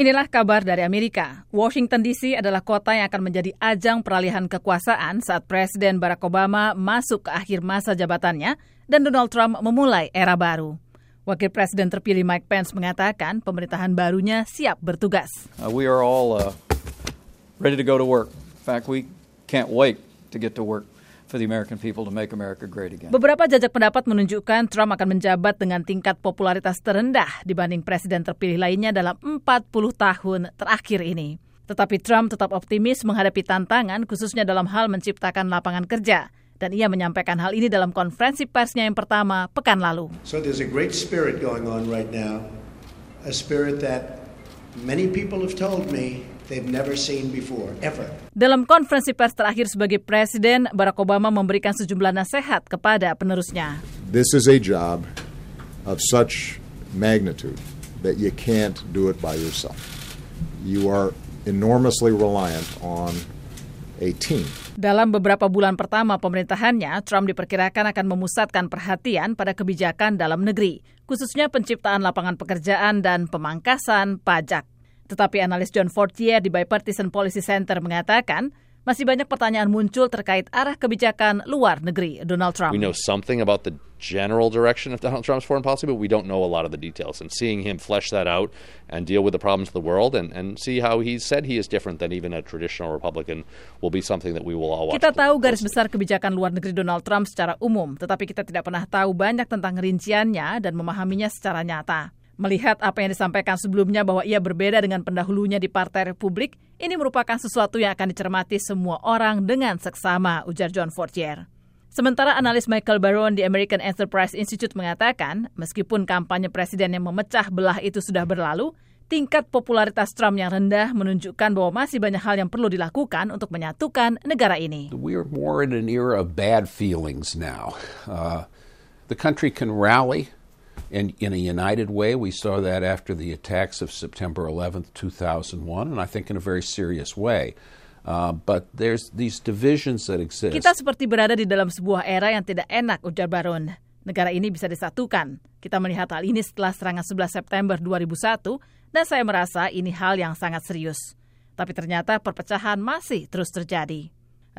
Inilah kabar dari Amerika. Washington DC adalah kota yang akan menjadi ajang peralihan kekuasaan saat Presiden Barack Obama masuk ke akhir masa jabatannya dan Donald Trump memulai era baru. Wakil Presiden terpilih Mike Pence mengatakan pemerintahan barunya siap bertugas. Uh, we are all uh, ready to go to work. In fact, we can't wait to get to work. For the American people to make America great again. Beberapa jajak pendapat menunjukkan Trump akan menjabat dengan tingkat popularitas terendah dibanding presiden terpilih lainnya dalam 40 tahun terakhir ini. Tetapi Trump tetap optimis menghadapi tantangan khususnya dalam hal menciptakan lapangan kerja. Dan ia menyampaikan hal ini dalam konferensi persnya yang pertama pekan lalu. So there's a great spirit going on right now. A spirit that many people have told me they've never seen before, ever. Dalam konferensi pers terakhir sebagai presiden, Barack Obama memberikan sejumlah nasihat kepada penerusnya. This is a job of such magnitude that you can't do it by yourself. You are enormously reliant on a team. Dalam beberapa bulan pertama pemerintahannya, Trump diperkirakan akan memusatkan perhatian pada kebijakan dalam negeri, khususnya penciptaan lapangan pekerjaan dan pemangkasan pajak. Tetapi analis John Fortier di Bipartisan Policy Center mengatakan, masih banyak pertanyaan muncul terkait arah kebijakan luar negeri Donald Trump. We know something about the general direction of Donald Trump's foreign policy, but we don't know a lot of the details. And seeing him flesh that out and deal with the problems of the world and, and see how he said he is different than even a traditional Republican will be something that we will all watch. Kita tahu garis besar kebijakan luar negeri Donald Trump secara umum, tetapi kita tidak pernah tahu banyak tentang rinciannya dan memahaminya secara nyata. Melihat apa yang disampaikan sebelumnya bahwa ia berbeda dengan pendahulunya di Partai Republik, ini merupakan sesuatu yang akan dicermati semua orang dengan seksama, ujar John Fortier. Sementara analis Michael Baron di American Enterprise Institute mengatakan, meskipun kampanye presiden yang memecah belah itu sudah berlalu, tingkat popularitas Trump yang rendah menunjukkan bahwa masih banyak hal yang perlu dilakukan untuk menyatukan negara ini. We are more in an era of bad feelings now. Uh, the country can rally in, in a united way. We saw that after the attacks of September 11th, 2001, and I think in a very serious way. Uh, but there's these divisions that exist. Kita seperti berada di dalam sebuah era yang tidak enak, ujar Baron. Negara ini bisa disatukan. Kita melihat hal ini setelah serangan 11 September 2001, dan saya merasa ini hal yang sangat serius. Tapi ternyata perpecahan masih terus terjadi.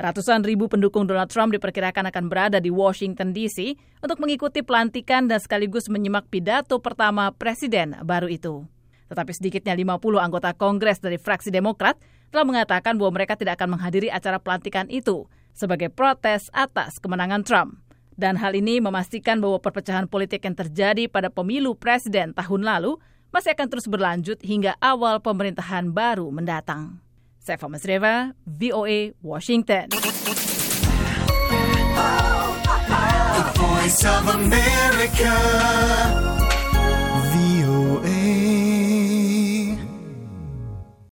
Ratusan ribu pendukung Donald Trump diperkirakan akan berada di Washington DC untuk mengikuti pelantikan dan sekaligus menyimak pidato pertama presiden baru itu. Tetapi sedikitnya 50 anggota Kongres dari fraksi Demokrat telah mengatakan bahwa mereka tidak akan menghadiri acara pelantikan itu sebagai protes atas kemenangan Trump. Dan hal ini memastikan bahwa perpecahan politik yang terjadi pada pemilu presiden tahun lalu masih akan terus berlanjut hingga awal pemerintahan baru mendatang. Sefa Masreva, VOA, Washington. The Voice of America.